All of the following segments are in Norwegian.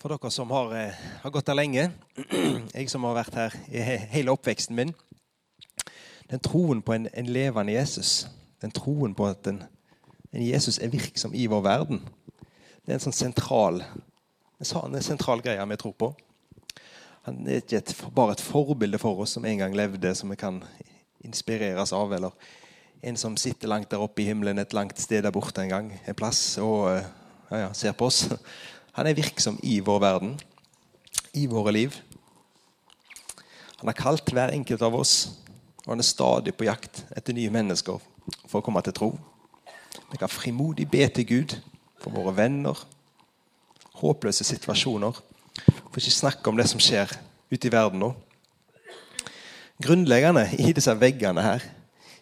For dere som har, eh, har gått her lenge, jeg som har vært her i hele oppveksten min Den troen på en, en levende Jesus, den troen på at en, en, Jesus er virksom i vår verden, det er en sånn sentral en sånn sentral greie vi tror på. Han er ikke et, bare et forbilde for oss som en gang levde, som vi kan inspireres av, eller en som sitter langt der oppe i himmelen et langt sted der borte en gang, en plass, og eh, ja, ja, ser på oss. Han er virksom i vår verden, i våre liv. Han har kalt hver enkelt av oss, og han er stadig på jakt etter nye mennesker for å komme til tro. Vi kan frimodig be til Gud for våre venner, håpløse situasjoner. For ikke snakke om det som skjer ute i verden nå. Grunnleggende i disse veggene her,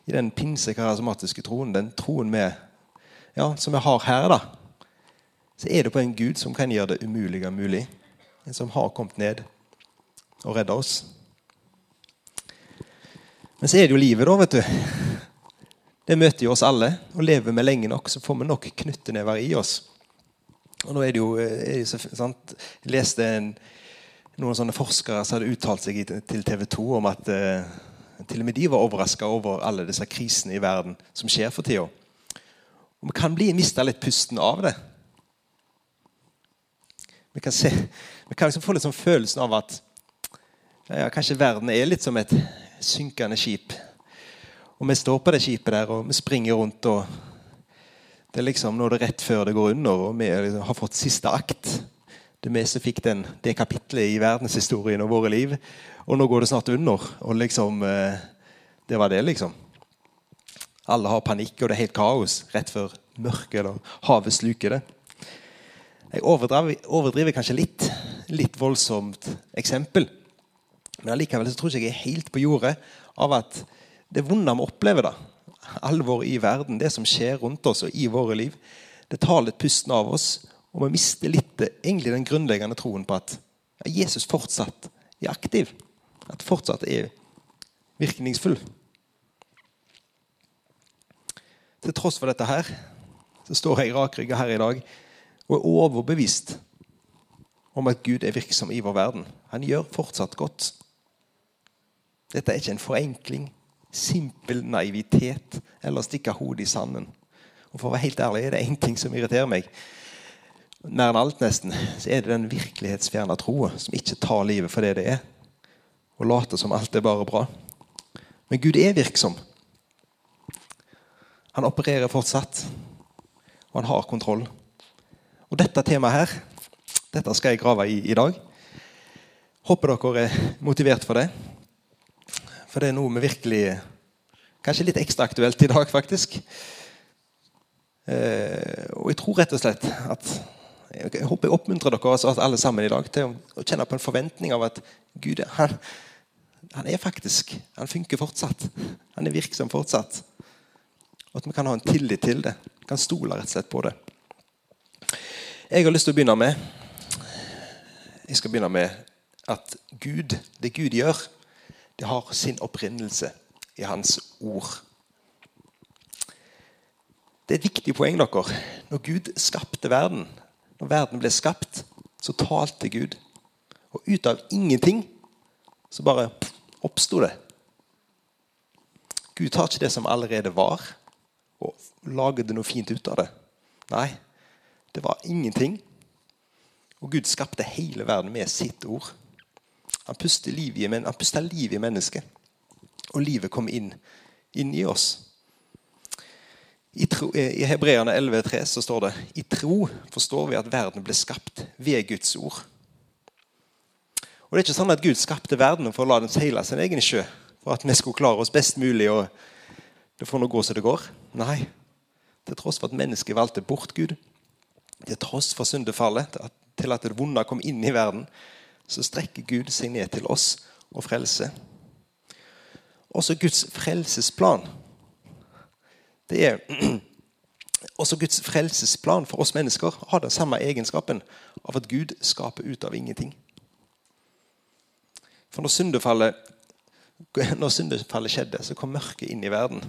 i den pinsekarismatiske troen, den troen vi, ja, som vi har her, da, så er det på en Gud som kan gjøre det umulige mulig. En som har kommet ned og redda oss. Men så er det jo livet, da, vet du. Det møter jo oss alle. Og lever vi lenge nok, så får vi nok knyttenever i oss. Og nå er det jo, er det så, sant? Jeg leste en, noen sånne forskere som hadde uttalt seg til TV 2 om at eh, til og med de var overraska over alle disse krisene i verden som skjer for tida. Og vi kan bli mista litt pusten av det. Vi kan, se, vi kan liksom få litt sånn følelsen av at ja, kanskje verden er litt som et synkende skip. Og vi står på det skipet der og vi springer rundt. og det er liksom Nå er det rett før det går under, og vi liksom har fått siste akt. Det er vi som fikk den, det kapitlet i verdenshistorien og våre liv. Og nå går det snart under. Og liksom eh, Det var det, liksom. Alle har panikk, og det er helt kaos rett før mørket eller havet sluker det. Jeg overdriver, overdriver kanskje litt. Litt voldsomt eksempel. Men allikevel tror jeg ikke jeg er helt på jordet av at det vonde vi opplever, da, alvoret i verden, det som skjer rundt oss og i våre liv, det tar litt pusten av oss. Og vi mister litt egentlig den grunnleggende troen på at Jesus fortsatt er aktiv. At fortsatt er virkningsfull. Til tross for dette her, så står jeg rakrygga her i dag og er overbevist om at Gud er virksom i vår verden. Han gjør fortsatt godt. Dette er ikke en forenkling, simpel naivitet eller stikke hodet i sanden. Og For å være helt ærlig er det én ting som irriterer meg. Mer enn alt, nesten, så er det den virkelighetsfjerne troa som ikke tar livet for det det er, og later som alt er bare bra. Men Gud er virksom. Han opererer fortsatt, og han har kontroll. Og dette temaet her, dette skal jeg grave i i dag. Håper dere er motivert for det. For det er noe vi virkelig Kanskje litt ekstra aktuelt i dag, faktisk. Eh, og jeg tror rett og slett at Jeg håper jeg oppmuntrer dere altså alle sammen i dag til å kjenne på en forventning av at Gud han, han er faktisk Han funker fortsatt. Han er virksom fortsatt. Og at vi kan ha en tillit til det. Kan stole rett og slett på det. Jeg har lyst til å begynne med Jeg skal begynne med at Gud, det Gud gjør, det har sin opprinnelse i Hans ord. Det er et viktig poeng. dere. Når Gud skapte verden, når verden ble skapt, så talte Gud. Og ut av ingenting så bare oppsto det. Gud tar ikke det som allerede var, og lager noe fint ut av det. Nei, det var ingenting. Og Gud skapte hele verden med sitt ord. Han pusta liv, liv i mennesket. Og livet kom inn, inn i oss. I, tro, i Hebreerne 11,3 så står det i tro forstår vi at verden ble skapt ved Guds ord. Og Det er ikke sånn at Gud skapte verden for å la den seile sin egen sjø. For at vi skulle klare oss best mulig og det får nå gå som det går. Nei. Til tross for at mennesket valgte bort Gud, til tross for syndefallet, til at det vonde kom inn i verden, så strekker Gud seg ned til oss og frelser. Også Guds frelsesplan. Det er Også Guds frelsesplan for oss mennesker har den samme egenskapen av at Gud skaper ut av ingenting. For når syndefallet, når syndefallet skjedde, så kom mørket inn i verden.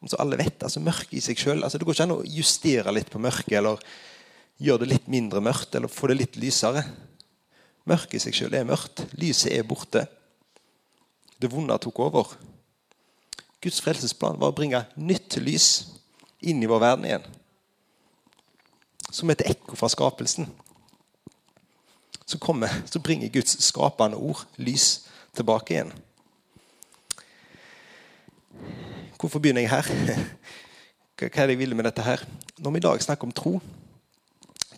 Om så alle vet, altså Mørket i seg sjøl altså, Det går ikke an å justere litt på mørket eller gjøre det litt mindre mørkt eller få det litt lysere. Mørket i seg sjøl er mørkt. Lyset er borte. Det vonde tok over. Guds frelsesplan var å bringe nytt lys inn i vår verden igjen. Som et ekko fra skapelsen. Så, kommer, så bringer Guds skapende ord lys tilbake igjen. Hvorfor begynner jeg her? Hva er det jeg vil med dette her? Når vi i dag snakker om tro,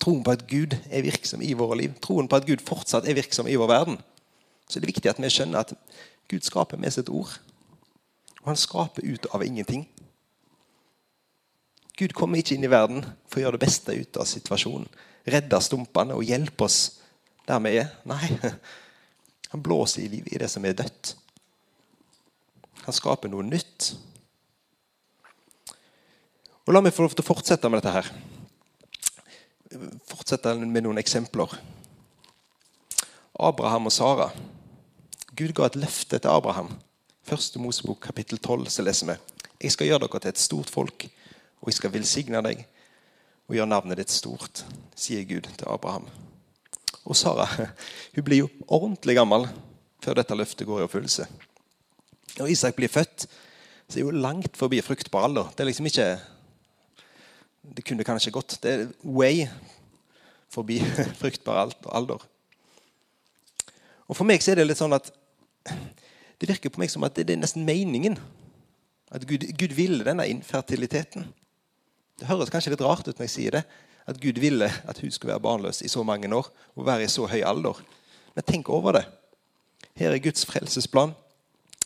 troen på at Gud er virksom i våre liv, troen på at Gud fortsatt er virksom i vår verden, så er det viktig at vi skjønner at Gud skaper med sitt ord. Og han skaper ut av ingenting. Gud kommer ikke inn i verden for å gjøre det beste ut av situasjonen. Redde stumpene og hjelpe oss der vi er. Nei, han blåser i livet i det som er dødt. Han skaper noe nytt. Og La meg få lov til å fortsette med dette her. Fortsette med noen eksempler. Abraham og Sara. Gud ga et løfte til Abraham. Første Mosebok kapittel 12 så leser vi. Jeg skal gjøre dere til et stort folk, og jeg skal velsigne deg og gjøre navnet ditt stort, sier Gud til Abraham. Og Sara hun blir jo ordentlig gammel før dette løftet går i oppfyllelse. Når Isak blir født, så er hun langt forbi fruktbar alder. Det er liksom ikke det kunne kanskje gått. Det er way forbi fruktbar alder. Og For meg så er det litt sånn at det virker på meg som at det er nesten meningen. At Gud, Gud ville denne infertiliteten. Det høres kanskje litt rart ut når jeg sier det. At Gud ville at hun skulle være barnløs i så mange år og være i så høy alder. Men tenk over det. Her er Guds frelsesplan,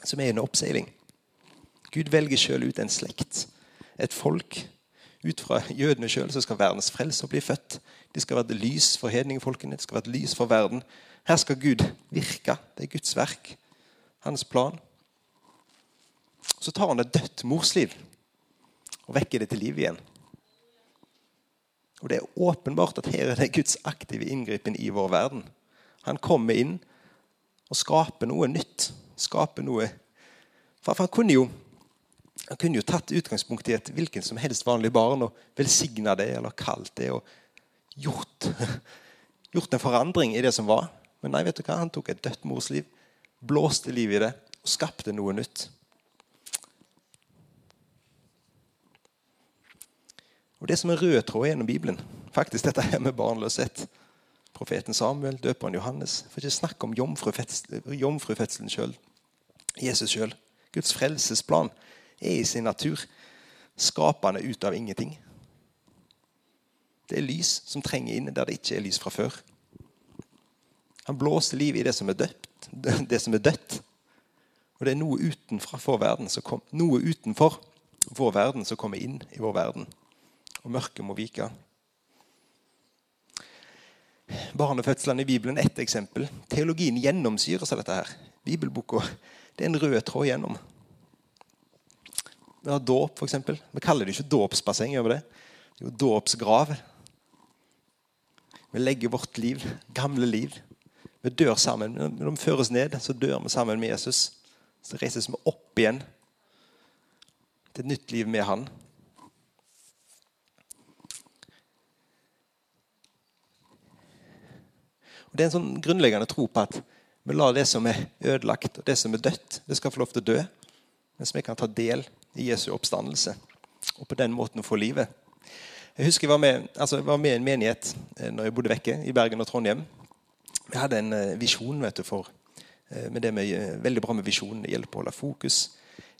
som er under oppseiling. Gud velger sjøl ut en slekt, et folk ut fra jødene sjøl skal verdens frelse bli født. Det skal være et lys for hedningfolkene, det skal være et lys for verden. Her skal Gud virke. Det er Guds verk. Hans plan. Så tar han et dødt morsliv og vekker det til liv igjen. Og Det er åpenbart at her er det Guds aktive inngripen i vår verden. Han kommer inn og skaper noe nytt. Skaper noe For han kunne jo han kunne jo tatt utgangspunkt i et hvilken som helst vanlig barn og velsigna det eller kalt det og gjort, gjort, en forandring i det som var. Men nei, vet du hva? han tok et dødt mors liv, blåste liv i det og skapte noe nytt. Og Det som er rød tråd gjennom Bibelen, faktisk dette her med barnløshet Profeten Samuel, døperen Johannes. For ikke snakke om jomfrufødselen sjøl. Jesus sjøl. Guds frelsesplan er i sin natur skapende ut av ingenting. Det er lys som trenger inn der det ikke er lys fra før. Han blåser liv i det som er dødt. Det som er dødt. Og det er noe utenfor vår verden som, kom, noe utenfor vår verden som kommer inn i vår verden. Og mørket må vike. Barnefødslene i Bibelen er ett eksempel. Teologien gjennomsyres av dette. her. Bibelboka det er en rød tråd gjennom. Vi har dåp, f.eks. Vi kaller det ikke dåpsbasseng. gjør det? Det er jo dåpsgrav. Vi legger vårt liv, gamle liv. Vi dør sammen. Når vi føres ned, så dør vi sammen med Jesus. Så reises vi opp igjen til et nytt liv med Han. Og Det er en sånn grunnleggende tro på at vi lar det som er ødelagt, og det som er dødt, det skal få lov til å dø. Mens vi kan ta del i Jesu oppstandelse. Og på den måten få livet. Jeg husker jeg var med, altså jeg var med i en menighet eh, når jeg bodde vekke i Bergen og Trondheim. Vi hadde en eh, visjon vet du, for eh, med det med, veldig bra med visjonen. Det hjelper å holde fokus,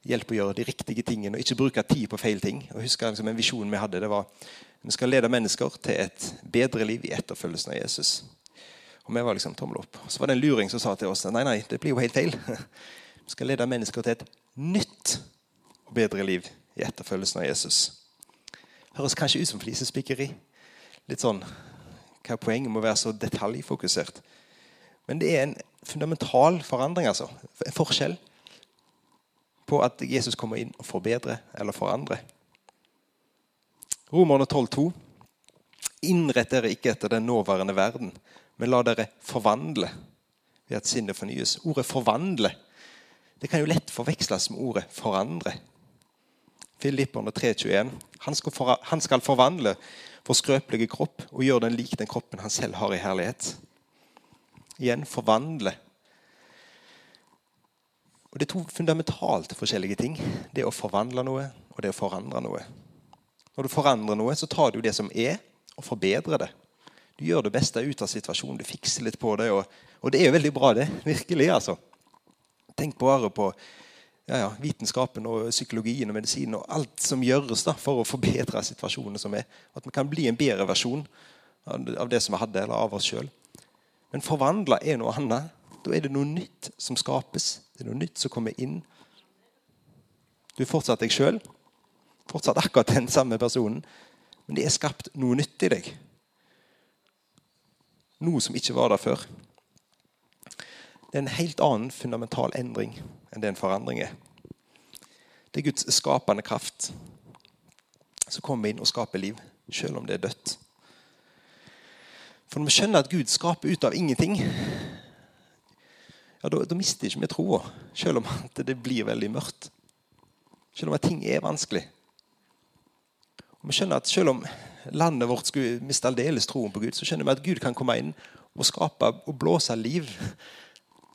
hjelper å gjøre de riktige tingene og ikke bruke tid på feil ting. Og jeg husker liksom, En visjon vi hadde, det var vi skal lede mennesker til et bedre liv i etterfølgelsen av Jesus. Og vi var liksom tommel opp. Så var det en luring som sa til oss nei, nei, det blir jo helt feil. Vi skal lede mennesker til et nytt og bedre liv i etterfølgelsen av Jesus. Høres kanskje ut som flisespikkeri. Litt sånn Hva er poenget med å være så detaljfokusert? Men det er en fundamental forandring, altså. En forskjell på at Jesus kommer inn og forbedrer eller forandrer. Romerne 12,2.: Innrett dere ikke etter den nåværende verden, men la dere forvandle ved at sinnet fornyes. Ordet 'forvandle' det kan jo lett forveksles med ordet 'forandre'. Filipperne 3,21. Han, han skal forvandle vår skrøpelige kropp og gjøre den lik den kroppen han selv har i herlighet. Igjen forvandle. Og Det er to fundamentalt forskjellige ting. Det å forvandle noe og det å forandre noe. Når du forandrer noe, så tar du det som er, og forbedrer det. Du gjør det beste ut av situasjonen. Du fikser litt på det. Og, og det er jo veldig bra, det. Virkelig, altså. Tenk bare på ja, ja, vitenskapen og psykologien og medisinen og alt som gjøres da, for å forbedre situasjonen som er. At vi kan bli en bedre versjon av det som vi hadde, eller av oss sjøl. Men forvandla er noe annet. Da er det noe nytt som skapes. Det er noe nytt som kommer inn. Du er fortsatt deg sjøl. Fortsatt akkurat den samme personen. Men det er skapt noe nytt i deg. Noe som ikke var der før. Det er en helt annen fundamental endring enn det en forandring er. Det er Guds skapende kraft som kommer inn og skaper liv, selv om det er dødt. For når vi skjønner at Gud skaper ut av ingenting, ja, da, da mister ikke vi troa, selv om det blir veldig mørkt. Selv om at ting er vanskelig. Og vi skjønner at Selv om landet vårt skulle miste aldeles troen på Gud, så skjønner vi at Gud kan komme inn og skape og blåse liv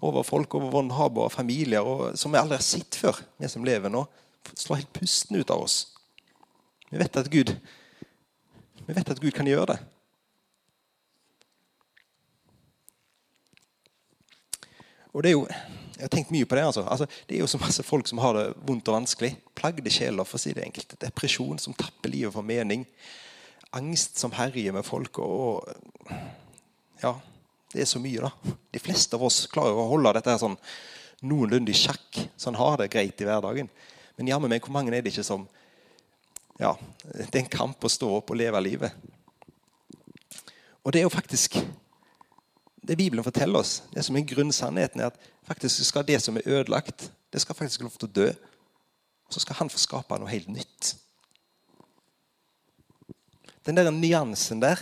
over folk, over naboer og familier, og, som vi aldri har sett før, vi som lever nå. Slår helt pusten ut av oss. Vi vet at Gud, vi vet at Gud kan gjøre det. Og det er jo, Jeg har tenkt mye på det. altså. altså det er jo så masse folk som har det vondt og vanskelig. Plagde sjeler, for å si det enkelt. Depresjon som tapper livet for mening. Angst som herjer med folk. og ja, det er så mye, da. De fleste av oss klarer å holde dette her sånn noenlunde i sjakk, så han har det greit i hverdagen. Men jammen meg, hvor mange er det ikke som Ja, det er en kamp å stå opp og leve livet. Og det er jo faktisk det Bibelen forteller oss, det som er grunnsannheten, er at faktisk skal det som er ødelagt, det skal faktisk lov til å dø. Og så skal han få skape noe helt nytt. Den der nyansen der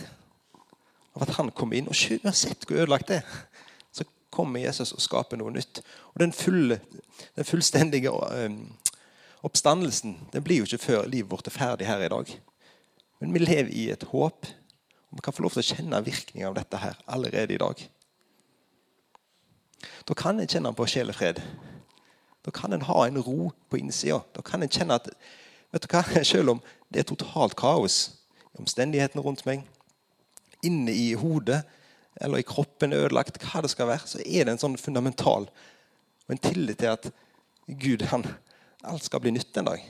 av at han kommer inn. Og uansett hvor ødelagt det er, så kommer Jesus og skaper noe nytt. Og Den, fulle, den fullstendige oppstandelsen den blir jo ikke før livet vårt er ferdig her i dag. Men vi lever i et håp. og Vi kan få lov til å kjenne virkningen av dette her allerede i dag. Da kan en kjenne på sjelefred. Da kan en ha en ro på innsida. Da kan en kjenne at vet du hva, selv om det er totalt kaos i omstendighetene rundt meg, inne i hodet eller i kroppen er ødelagt, hva det skal være, så er det en sånn fundamental og en tillit til at Gud, han, alt skal bli nytt en dag.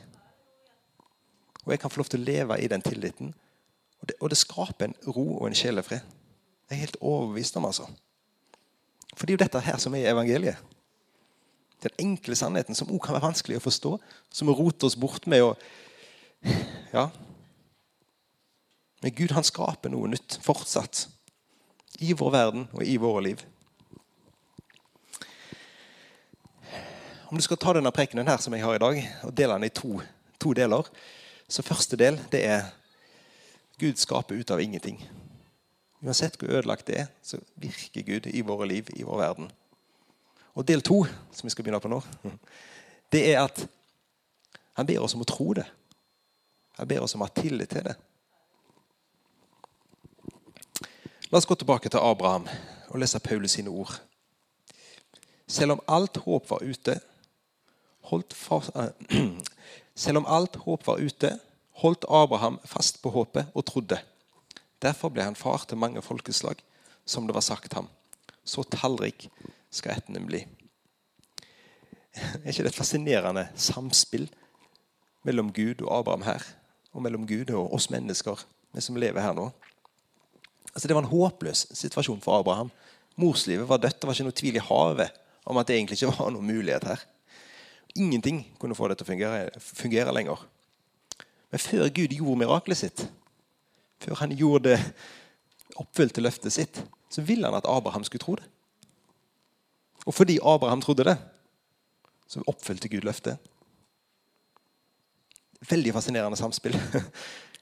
Og jeg kan få lov til å leve i den tilliten. Og det, og det skaper en ro og en sjelefred. Jeg er helt overbevist om, altså. For det er jo dette her som er evangeliet. Den enkle sannheten som også kan være vanskelig å forstå. Som roter oss bort med å Ja, men Gud han skaper noe nytt fortsatt. I vår verden og i våre liv. Om du skal ta denne prekenen her som jeg har i dag, og dele den i to, to deler Så første del det er Gud skaper ut av ingenting. Uansett hvor ødelagt det er, så virker Gud i våre liv, i vår verden. Og del to, som vi skal begynne på nå, det er at han ber oss om å tro det. Han ber oss om å ha tillit til det. La oss gå tilbake til Abraham og lese Paulus sine ord. Selv om alt håp var ute, holdt for, om alt håp var ute, holdt Abraham fast på håpet og trodde. Derfor ble han far til mange folkeslag, som det var sagt ham. Så tallrik skal ætten bli. Er ikke det et fascinerende samspill mellom Gud og Abraham her? Og mellom Gud og oss mennesker, vi som lever her nå? Altså, det var en håpløs situasjon for Abraham. Morslivet var dødt. Det var ikke noe tvil i havet om at det egentlig ikke var noen mulighet her. Ingenting kunne få det til å fungere, fungere lenger. Men før Gud gjorde miraklet sitt, før han gjorde det oppfylte løftet sitt, så ville han at Abraham skulle tro det. Og fordi Abraham trodde det, så oppfylte Gud løftet. Veldig fascinerende samspill.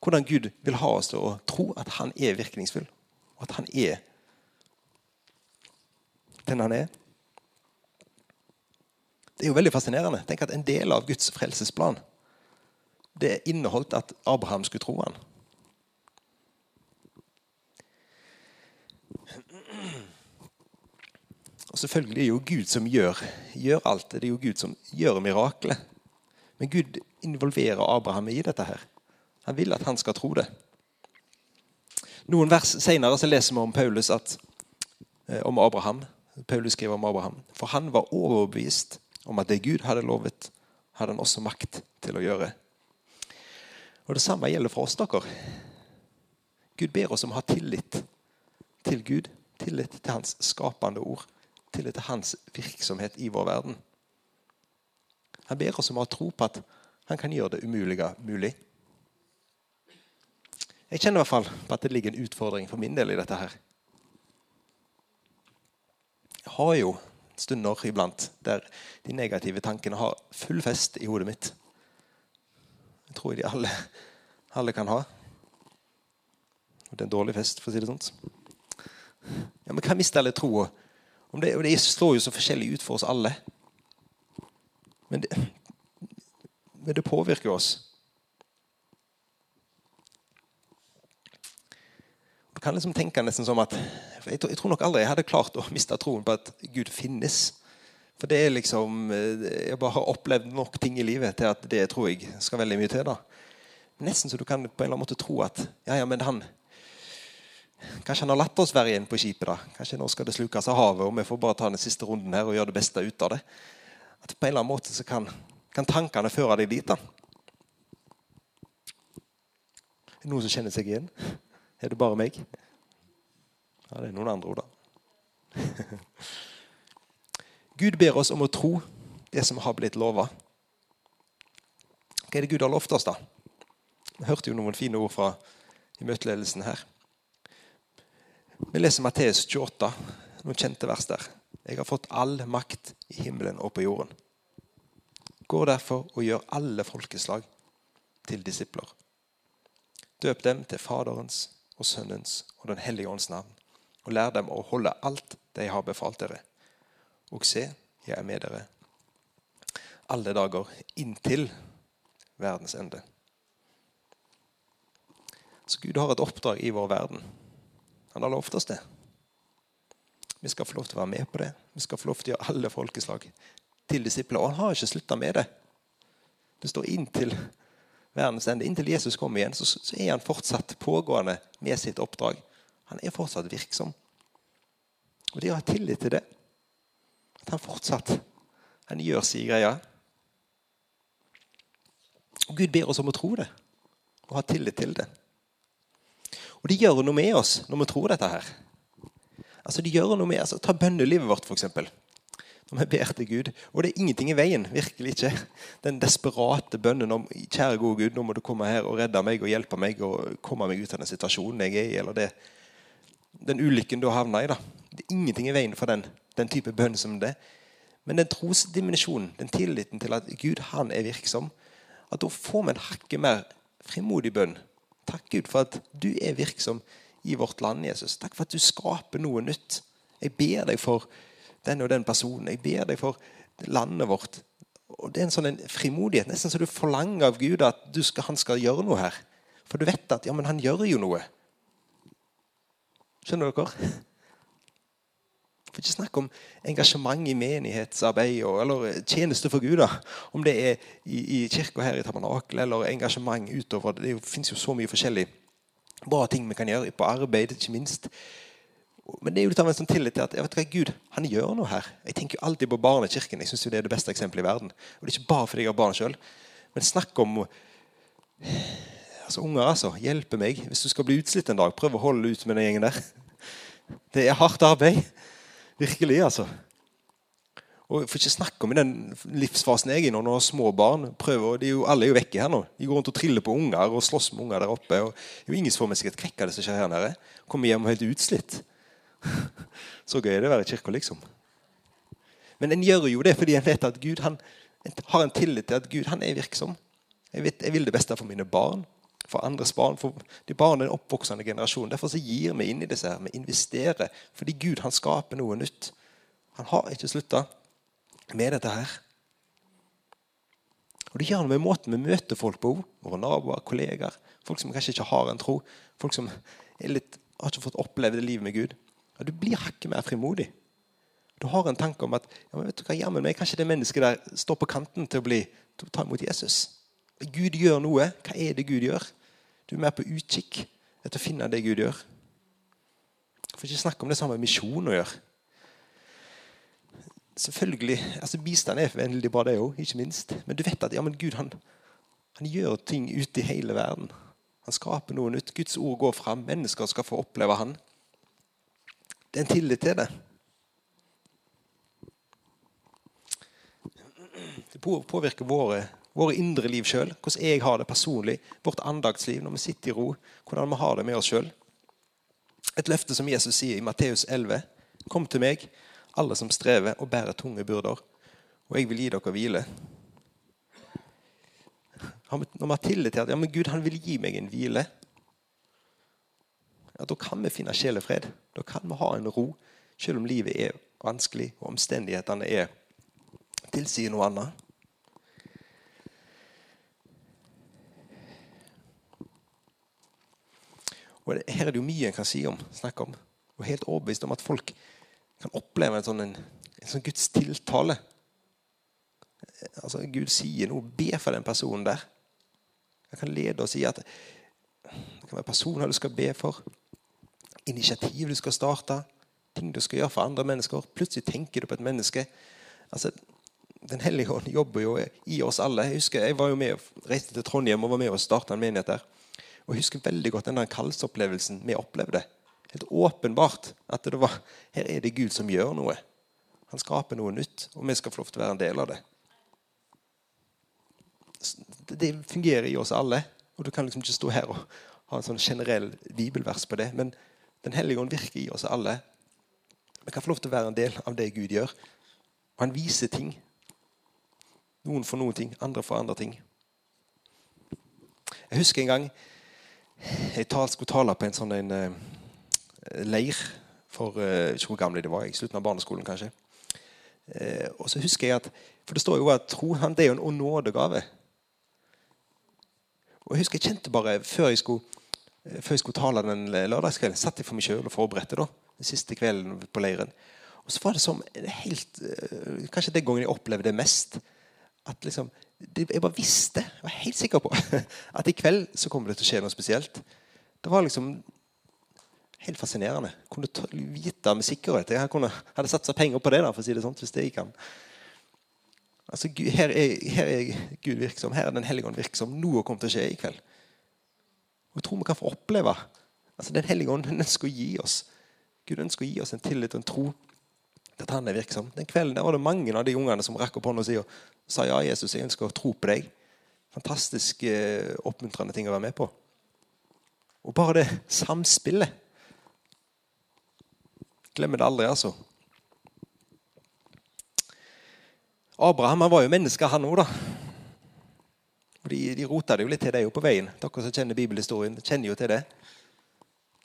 Hvordan Gud vil ha oss til å tro at han er virkningsfull, og at han er den han er. Det er jo veldig fascinerende. Tenk at En del av Guds frelsesplan det inneholdt at Abraham skulle tro han. Og Selvfølgelig er det jo Gud som gjør, gjør alt. Det er jo Gud som gjør miraklet. Men Gud involverer Abraham i dette. her. Han vil at han skal tro det. Noen vers senere så leser vi om Paulus at, eh, om Abraham. Paulus skriver om Abraham. For han var overbevist om at det Gud hadde lovet, hadde han også makt til å gjøre. Og Det samme gjelder for oss. dere. Gud ber oss om å ha tillit til Gud. Tillit til hans skapende ord. Tillit til hans virksomhet i vår verden. Han ber oss om å ha tro på at han kan gjøre det umulige mulig. Jeg kjenner i hvert fall på at det ligger en utfordring for min del i dette. her. Jeg har jo stunder iblant der de negative tankene har full fest i hodet mitt. Det tror jeg de alle, alle kan ha. Det er en dårlig fest, for å si det sånn. Ja, Vi kan miste alle troa. Det, det slår jo så forskjellig ut for oss alle. Men det, men det påvirker oss. Kan liksom tenke nesten som at jeg, tror nok aldri jeg hadde klart å miste troen på at Gud finnes. For det er liksom Jeg bare har opplevd nok ting i livet til at det tror jeg skal veldig mye til. da. Nesten så du kan på en eller annen måte tro at ja, ja, men han Kanskje han har latt oss være igjen på skipet. da. Kanskje nå skal det slukes av havet, og vi får bare ta den siste runden her og gjøre det beste ut av det. At på en eller annen måte så kan, kan tankene føre deg dit. da. Er det noen som kjenner seg igjen? Er det bare meg? Ja, det er noen andre ord, da. Gud ber oss om å tro det som har blitt lova. Hva er det Gud har lovt oss, da? Vi hørte jo noen fine ord fra i møteledelsen her. Vi leser Matteus 28, noen kjente vers der. Jeg har fått all makt i himmelen og på jorden. Gå derfor og gjør alle folkeslag til disipler. Døp dem til Faderens og Sønnens og Den hellige ånds navn, og lær dem å holde alt de har befalt dere. Og se, jeg er med dere alle dager inntil verdens ende. Så Gud har et oppdrag i vår verden. Han har lovt oss det. Vi skal få lov til å være med på det. Vi skal få lov til å gjøre alle folkeslag til disipler. Og han har ikke slutta med det. Det står inntil verdens. Inntil Jesus kommer igjen, så, så, er han fortsatt pågående med sitt oppdrag. Han er fortsatt virksom. Og det å ha tillit til det. At han fortsatt han gjør sin greie. Og Gud ber oss om å tro det og ha tillit til det. Og det gjør noe med oss når vi tror dette her. Altså, de gjør noe med, altså, Ta bønnelivet vårt, f.eks når vi ber til Gud. Og det er ingenting i veien. Virkelig ikke. Den desperate bønnen om kjære gode Gud, nå må du komme her og redde meg og hjelpe meg og komme meg ut av den situasjonen jeg er i, eller det, den ulykken du har havna i. da. Det er ingenting i veien for den, den type bønn som det. Men den trosdimensjonen, den tilliten til at Gud han er virksom, at da får vi en hakket mer frimodig bønn. Takk, Gud, for at du er virksom i vårt land, Jesus. Takk for at du skaper noe nytt. Jeg ber deg for den og den personen. Jeg ber deg for landet vårt. Og Det er en sånn en frimodighet, nesten så du forlanger av Gud at skal, han skal gjøre noe her. For du vet at ja, men han gjør jo noe. Skjønner dere? For ikke snakk om engasjement i menighetsarbeid eller tjeneste for Gud. da. Om det er i, i kirka her i Tabernakel eller engasjement utover. Det fins jo så mye forskjellig bra ting vi kan gjøre på arbeid, ikke minst. Men det er jo litt av en sånn tillit til at jeg vet hva, Gud han gjør noe her. Jeg tenker jo alltid på barnekirken. Jeg synes jo Det er det beste eksempelet i verden. Og Det er ikke bare fordi jeg har barn sjøl. Men snakk om altså Unger, altså. Hjelpe meg. Hvis du skal bli utslitt en dag, prøv å holde ut med den gjengen der. Det er hardt arbeid. Virkelig, altså. Og For ikke snakke om i den livsfasen jeg er i nå, når du har små barn. prøver, de er jo, Alle er jo vekke her nå. De går rundt og triller på unger og slåss med unger der oppe. og Det er jo ingen som får med seg et kvekk av det som skjer her nede. Kommer hjem helt utslitt. Så gøy er det å være i kirka, liksom. Men en gjør jo det fordi en vet at Gud han, har en tillit til at Gud han er virksom. Jeg, vet, jeg vil det beste for mine barn, for andres barn, for de barna den oppvoksende generasjonen. Derfor så gir vi inn i disse her. Vi investerer fordi Gud han skaper noe nytt. Han har ikke slutta med dette her. Og Det gjør noe med måten vi møter folk på. Våre naboer, kollegaer, folk som kanskje ikke har en tro. Folk som litt, har ikke fått oppleve livet med Gud. Ja, du blir hakket mer frimodig. Du har en tanke om at ja, men vet du hva, jammen meg, kanskje det mennesket der står på kanten til å, bli, til å ta imot Jesus. Gud gjør noe. Hva er det Gud gjør? Du er mer på utkikk etter å finne det Gud gjør. Du får ikke snakke om det samme med misjon å gjøre selvfølgelig, altså Bistand er veldig bra, det òg, ikke minst. Men du vet at ja, men Gud han, han gjør ting ute i hele verden. Han skaper noe nytt. Guds ord går fram. Mennesker skal få oppleve han. Det er en tillit til det. Det påvirker våre, våre indre liv sjøl. Hvordan jeg har det personlig. Vårt andagsliv når vi sitter i ro. Hvordan vi har det med oss sjøl. Et løfte som Jesus sier i Matteus 11. Kom til meg, alle som strever og bærer tunge byrder, og jeg vil gi dere hvile. Når vi har tillit til at ja, Gud vil gi meg en hvile, ja, da kan vi finne sjelefred. Da kan vi ha en ro, selv om livet er vanskelig og omstendighetene er tilsier noe annet. Og Her er det jo mye en kan si om, snakke om. Og helt overbevist om at folk kan oppleve en sånn, en, en sånn Guds tiltale. Altså Gud sier noe. Be for den personen der. Jeg kan lede og si at det kan være personer du skal be for. Initiativ du skal starte. Ting du skal gjøre for andre mennesker. Plutselig tenker du på et menneske. Altså, Den hellige ånd jobber jo i oss alle. Jeg husker jeg var jo med og reiste til Trondheim og var med og starta en menighet der. Og Jeg husker veldig godt den kallsopplevelsen vi opplevde helt åpenbart at det var, her er det Gud som gjør noe. Han skaper noe nytt, og vi skal få lov til å være en del av det. Det fungerer i oss alle. og Du kan liksom ikke stå her og ha en sånn generell bibelvers på det. Men Den hellige ånd virker i oss alle. Vi kan få lov til å være en del av det Gud gjør. Og han viser ting. Noen for noen ting, andre for andre ting. Jeg husker en gang jeg skulle tale på en sånn en, eh, leir for uh, ikke hvor gamle de var, i slutten av barneskolen kanskje. Uh, og så husker jeg at, For det står jo at tro han, det er jo en nådegave. Og jeg husker jeg kjente bare før jeg skulle, før jeg skulle tale den lørdagskvelden, satt jeg for meg sjøl og forberedte da, den siste kvelden på leiren. Og så var det som helt, Kanskje den gangen jeg opplevde det mest. At liksom, Jeg bare visste, jeg var helt sikker på at i kveld så kommer det til å skje noe spesielt. Det var liksom helt fascinerende. Kunne vite med sikkerhet. Jeg kunne, hadde satsa penger på det, da, for å si det sånt, hvis det gikk an. Altså, her, er, her er Gud virksom. Her er Den hellige ånd virksom. Noe kommer til å skje i kveld. Og Jeg tror vi kan få oppleve altså Den hellige ånd ønsker å gi oss Gud ønsker å gi oss en tillit og en tro til at han er virksom. Den kvelden der var det mange av de ungene som rakk opp hånda si og sa ja, Jesus, jeg ønsker å tro på deg. Fantastisk eh, oppmuntrende ting å være med på. Og bare det samspillet Glemmer det aldri, altså. Abraham han var jo menneske, han òg, da. De, de rota det jo litt til deg jo på veien. Dere som kjenner bibelhistorien, kjenner jo til det.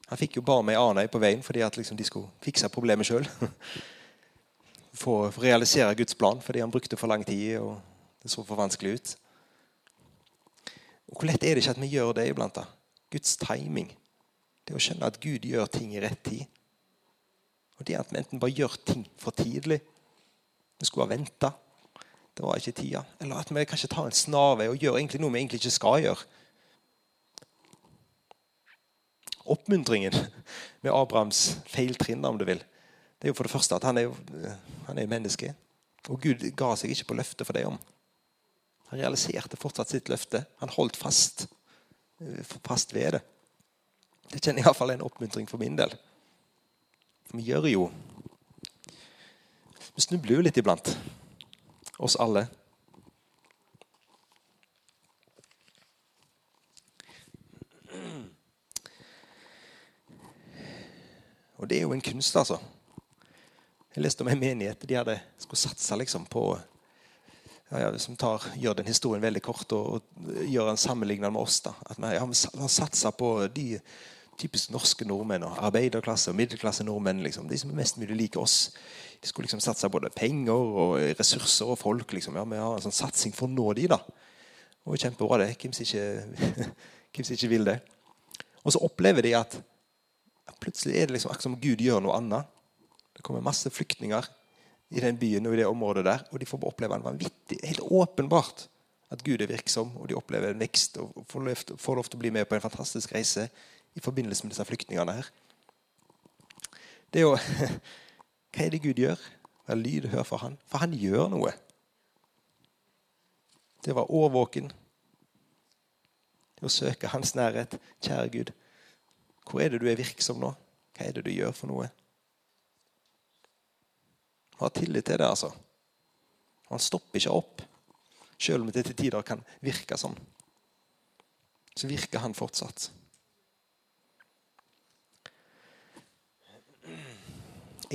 Han fikk jo bare med Anei på veien fordi at liksom de skulle fikse problemet sjøl. Få realisere Guds plan fordi han brukte for lang tid og det så for vanskelig ut. Og Hvor lett er det ikke at vi gjør det iblant? da? Guds timing. Det å skjønne at Gud gjør ting i rett tid. Og det at vi enten bare gjør ting for tidlig Vi skulle ha venta. Det var ikke tida. Eller at vi kanskje tar en snarvei og gjør egentlig noe vi egentlig ikke skal gjøre. Oppmuntringen med Abrahams feiltrinn, om du vil, det er jo for det første at han er, han er menneske. Og Gud ga seg ikke på løftet for det om. Han realiserte fortsatt sitt løfte. Han holdt fast, fast ved det. Det kjenner jeg iallfall en oppmuntring for min del. Vi gjør jo Vi snubler jo litt iblant. Oss alle. Og det er jo en kunst, altså. Jeg leste om en menighet. De hadde, skulle satse liksom på ja, ja, som tar, gjør den historien veldig kort og, og gjør en sammenlignet med oss. da. At Vi ja, har satsa på de typisk norske nordmenn og arbeiderklasse og middelklasse nordmenn. Liksom. De som er mest mulig like oss. De skulle liksom satse både penger og ressurser og folk. Liksom. Ja, Vi har en sånn satsing for å nå de da. Og kjempebra, det. Hvem som ikke, ikke vil det? Og så opplever de at plutselig er det liksom akkurat som Gud gjør noe annet. Det kommer masse flyktninger i den byen og i det området der, og de får oppleve en vanvittig, helt åpenbart at Gud er virksom, og de opplever en vekst og får lov, til å bli med på en fantastisk reise i forbindelse med disse flyktningene her. Det er jo Hva er det Gud gjør? Vær lyd og hør for han. For han gjør noe. Det var årvåken. Det å søke hans nærhet. Kjære Gud, hvor er det du er virksom nå? Hva er det du gjør for noe? Ha tillit til det, altså. Han stopper ikke opp. Selv om det til tider kan virke sånn. Så virker han fortsatt.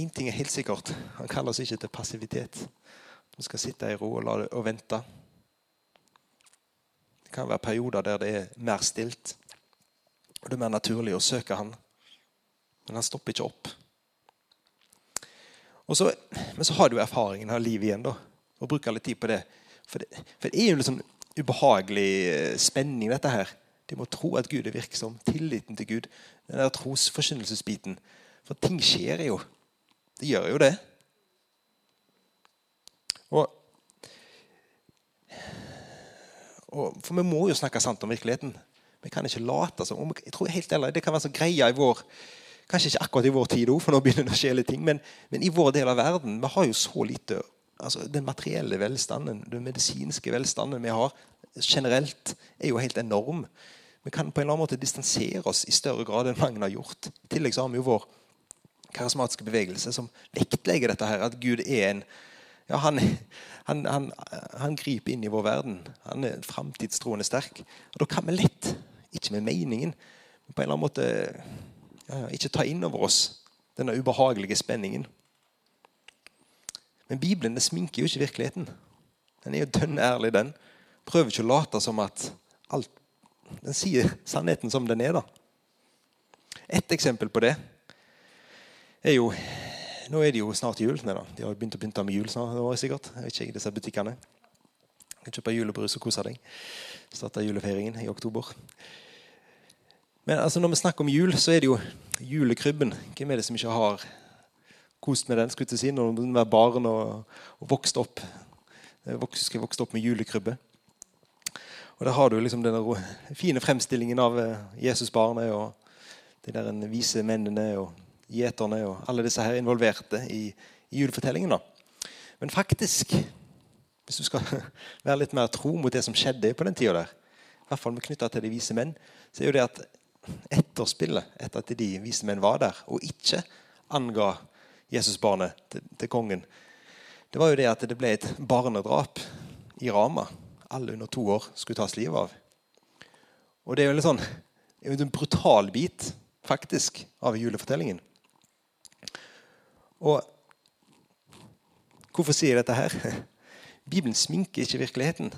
Én ting er helt sikkert. Han kaller oss ikke til passivitet. Vi skal sitte i ro og, det, og vente. Det kan være perioder der det er mer stilt. Og det er mer naturlig å søke han. Men han stopper ikke opp. Så, men så har du erfaringen av livet igjen, da, og bruker litt tid på det. For det, for det er jo en sånn ubehagelig eh, spenning, dette her. De må tro at Gud er virksom. Tilliten til Gud. Den der trosforkynnelsesbiten. For ting skjer jo. Det gjør jo det. Og, og, for vi må jo snakke sant om virkeligheten. Vi kan ikke late som ærlig, Det kan være så greia i vår Kanskje ikke akkurat i vår tid for nå begynner det å skje litt ting. Men, men, i vår del av verden vi har jo så lite altså Den materielle velstanden, den medisinske velstanden vi har generelt, er jo helt enorm. Vi kan på en eller annen måte distansere oss i større grad enn mange har gjort. I tillegg så har vi jo vår karismatiske bevegelse som vektlegger dette her, at Gud er en ja, han, han, han, han, griper inn i vår verden. Han er framtidstroende sterk. Og Da kan vi lett, ikke med meningen, men på en eller annen måte ikke ta inn over oss denne ubehagelige spenningen. Men Bibelen det sminker jo ikke virkeligheten. Den er jo dønn ærlig, den. Prøver ikke å late som at alt Den sier sannheten som den er, da. Et eksempel på det er jo Nå er det jo snart jul. Nei, da. De har begynt å pynte med jul snart, sikkert. Jeg vet ikke, disse butikkene. Du kan kjøpe julebrus og kose deg. Starte julefeiringen i oktober. Men altså, når vi snakker om jul, så er det jo julekrybben. Hvem er det som ikke har kost med den skulle jeg si, når man var barn og, og vokst opp vokst, vokst opp med julekrybbe? Og Der har du liksom den fine fremstillingen av eh, Jesusbarnet og de der vise mennene og gjeterne og alle disse her involverte i, i julefortellingen. Men faktisk, hvis du skal være litt mer tro mot det som skjedde på den tida der, i hvert fall knytta til de vise menn, så er jo det at etterspillet etter at de vise menn var der, og ikke anga Jesusbarnet til, til, kongen, det var jo det at det ble et barnedrap i Rama. Alle under to år skulle tas livet av. Og det er jo en, sånn, en brutal bit, faktisk, av julefortellingen. Og hvorfor sier jeg dette her? Bibelen sminker ikke virkeligheten.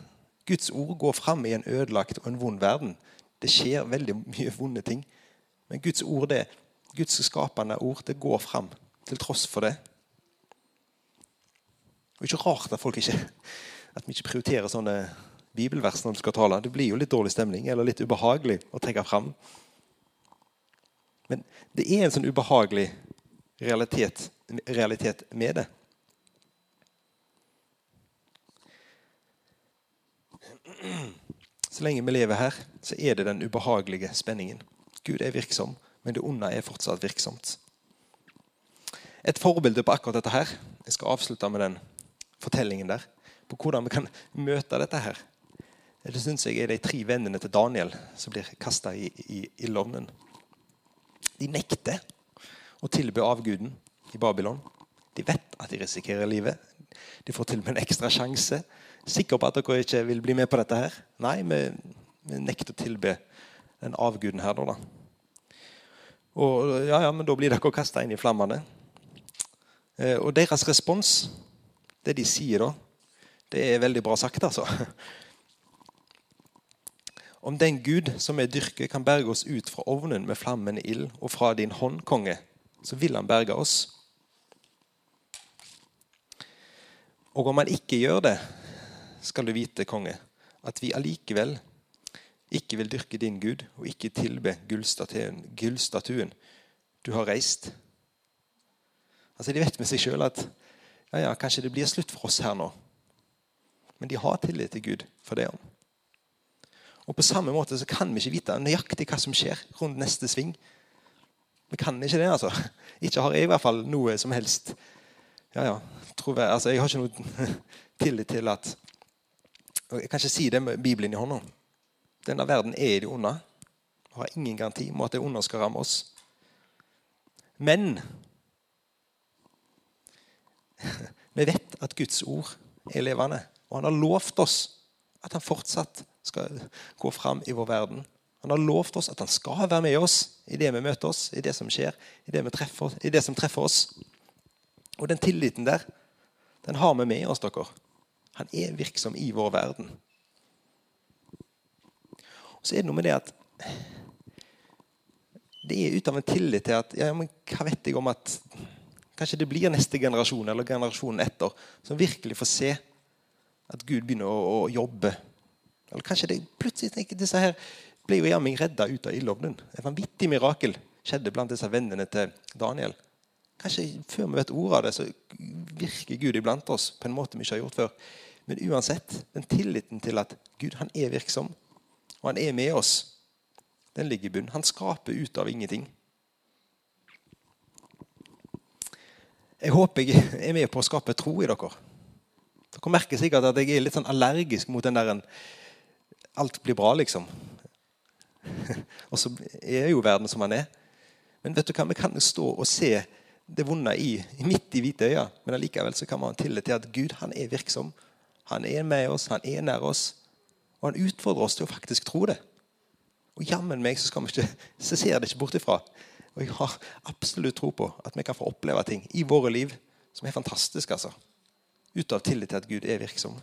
Guds ord går fram i en ødelagt og en vond verden. Det skjer veldig mye vonde ting. Men Guds ord, det, Guds skapende ord, det går fram til tross for det. Det er ikke rart at folk ikke, at vi ikke prioriterer sånne bibelvers når du skal tale. Det blir jo litt dårlig stemning eller litt ubehagelig å trekke fram. Men det er en sånn ubehagelig realitet, realitet med det. Så lenge vi lever her, så er det den ubehagelige spenningen. Gud er virksom, men det onde er fortsatt virksomt. Et forbilde på akkurat dette her Jeg skal avslutte med den fortellingen der. På hvordan vi kan møte dette her. Det syns jeg er de tre vennene til Daniel som blir kasta i, i, i lovnen. De nekter å tilby avguden i Babylon. De vet at de risikerer livet. De får til og med en ekstra sjanse Sikker på at dere ikke vil bli med på dette her? Nei, vi, vi nekter å tilbe den avguden her, da. Og ja, ja, men da blir dere kasta inn i flammene. Eh, og deres respons, det de sier da, det er veldig bra sagt, altså. Om den Gud som er dyrker, kan berge oss ut fra ovnen med flammende ild, og fra din hånd, konge, så vil han berge oss. Og om han ikke gjør det, skal du vite, konge, at vi allikevel ikke vil dyrke din Gud og ikke tilbe gullstatuen, gullstatuen du har reist. Altså, De vet med seg sjøl at ja, ja, kanskje det blir slutt for oss her nå. Men de har tillit til Gud for det. Og På samme måte så kan vi ikke vite nøyaktig hva som skjer rundt neste sving. Vi kan ikke det, altså. Ikke har jeg i hvert fall noe som helst ja, ja, altså, jeg har ikke noe tillit til at Jeg kan ikke si det med Bibelen i hånda. Denne verden er i det onde. Vi har ingen garanti om at det onde skal ramme oss. Men vi vet at Guds ord er levende, og han har lovt oss at han fortsatt skal gå fram i vår verden. Han har lovt oss at han skal være med oss i det vi møter oss, i det som skjer, i det, treffer, i det som treffer oss. Og den tilliten der, den har vi med oss, dere. Han er virksom i vår verden. Og så er det noe med det at det er ut av en tillit til at ja, men hva vet jeg om at kanskje det blir neste generasjon eller generasjonen etter som virkelig får se at Gud begynner å, å jobbe. Eller kanskje det plutselig tenker disse her ble jo jammen redda ut av ildovnen. Et vanvittig mirakel skjedde blant disse vennene til Daniel. Kanskje før vi vet ordet av det, så virker Gud iblant oss på en måte vi ikke har gjort før. Men uansett, den tilliten til at Gud han er virksom, og han er med oss, den ligger i bunnen. Han skaper ut av ingenting. Jeg håper jeg er med på å skape tro i dere. Dere merker sikkert at jeg er litt sånn allergisk mot den der Alt blir bra, liksom. og så er jo verden som den er. Men vet du hva, vi kan stå og se det vonde i, midt i hvite øyne, men allikevel så kan man ha tillit til at Gud han er virksom. Han er med oss, han er nær oss. Og han utfordrer oss til å faktisk tro det. Og jammen meg så, skal vi ikke, så ser jeg det ikke bort ifra. Og jeg har absolutt tro på at vi kan få oppleve ting i våre liv som er fantastisk. altså. Ut av tillit til at Gud er virksom.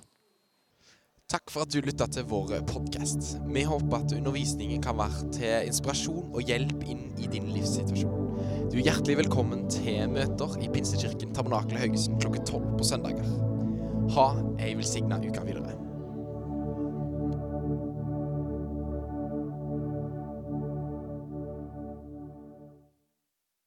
Takk for at du lytta til vår podkast. Vi håper at undervisningen kan være til inspirasjon og hjelp inn i din livssituasjon. Du er hjertelig velkommen til møter i Pinsekirken Tabernakel Haugesund klokken tolv på søndager. Ha ei velsigna uke videre.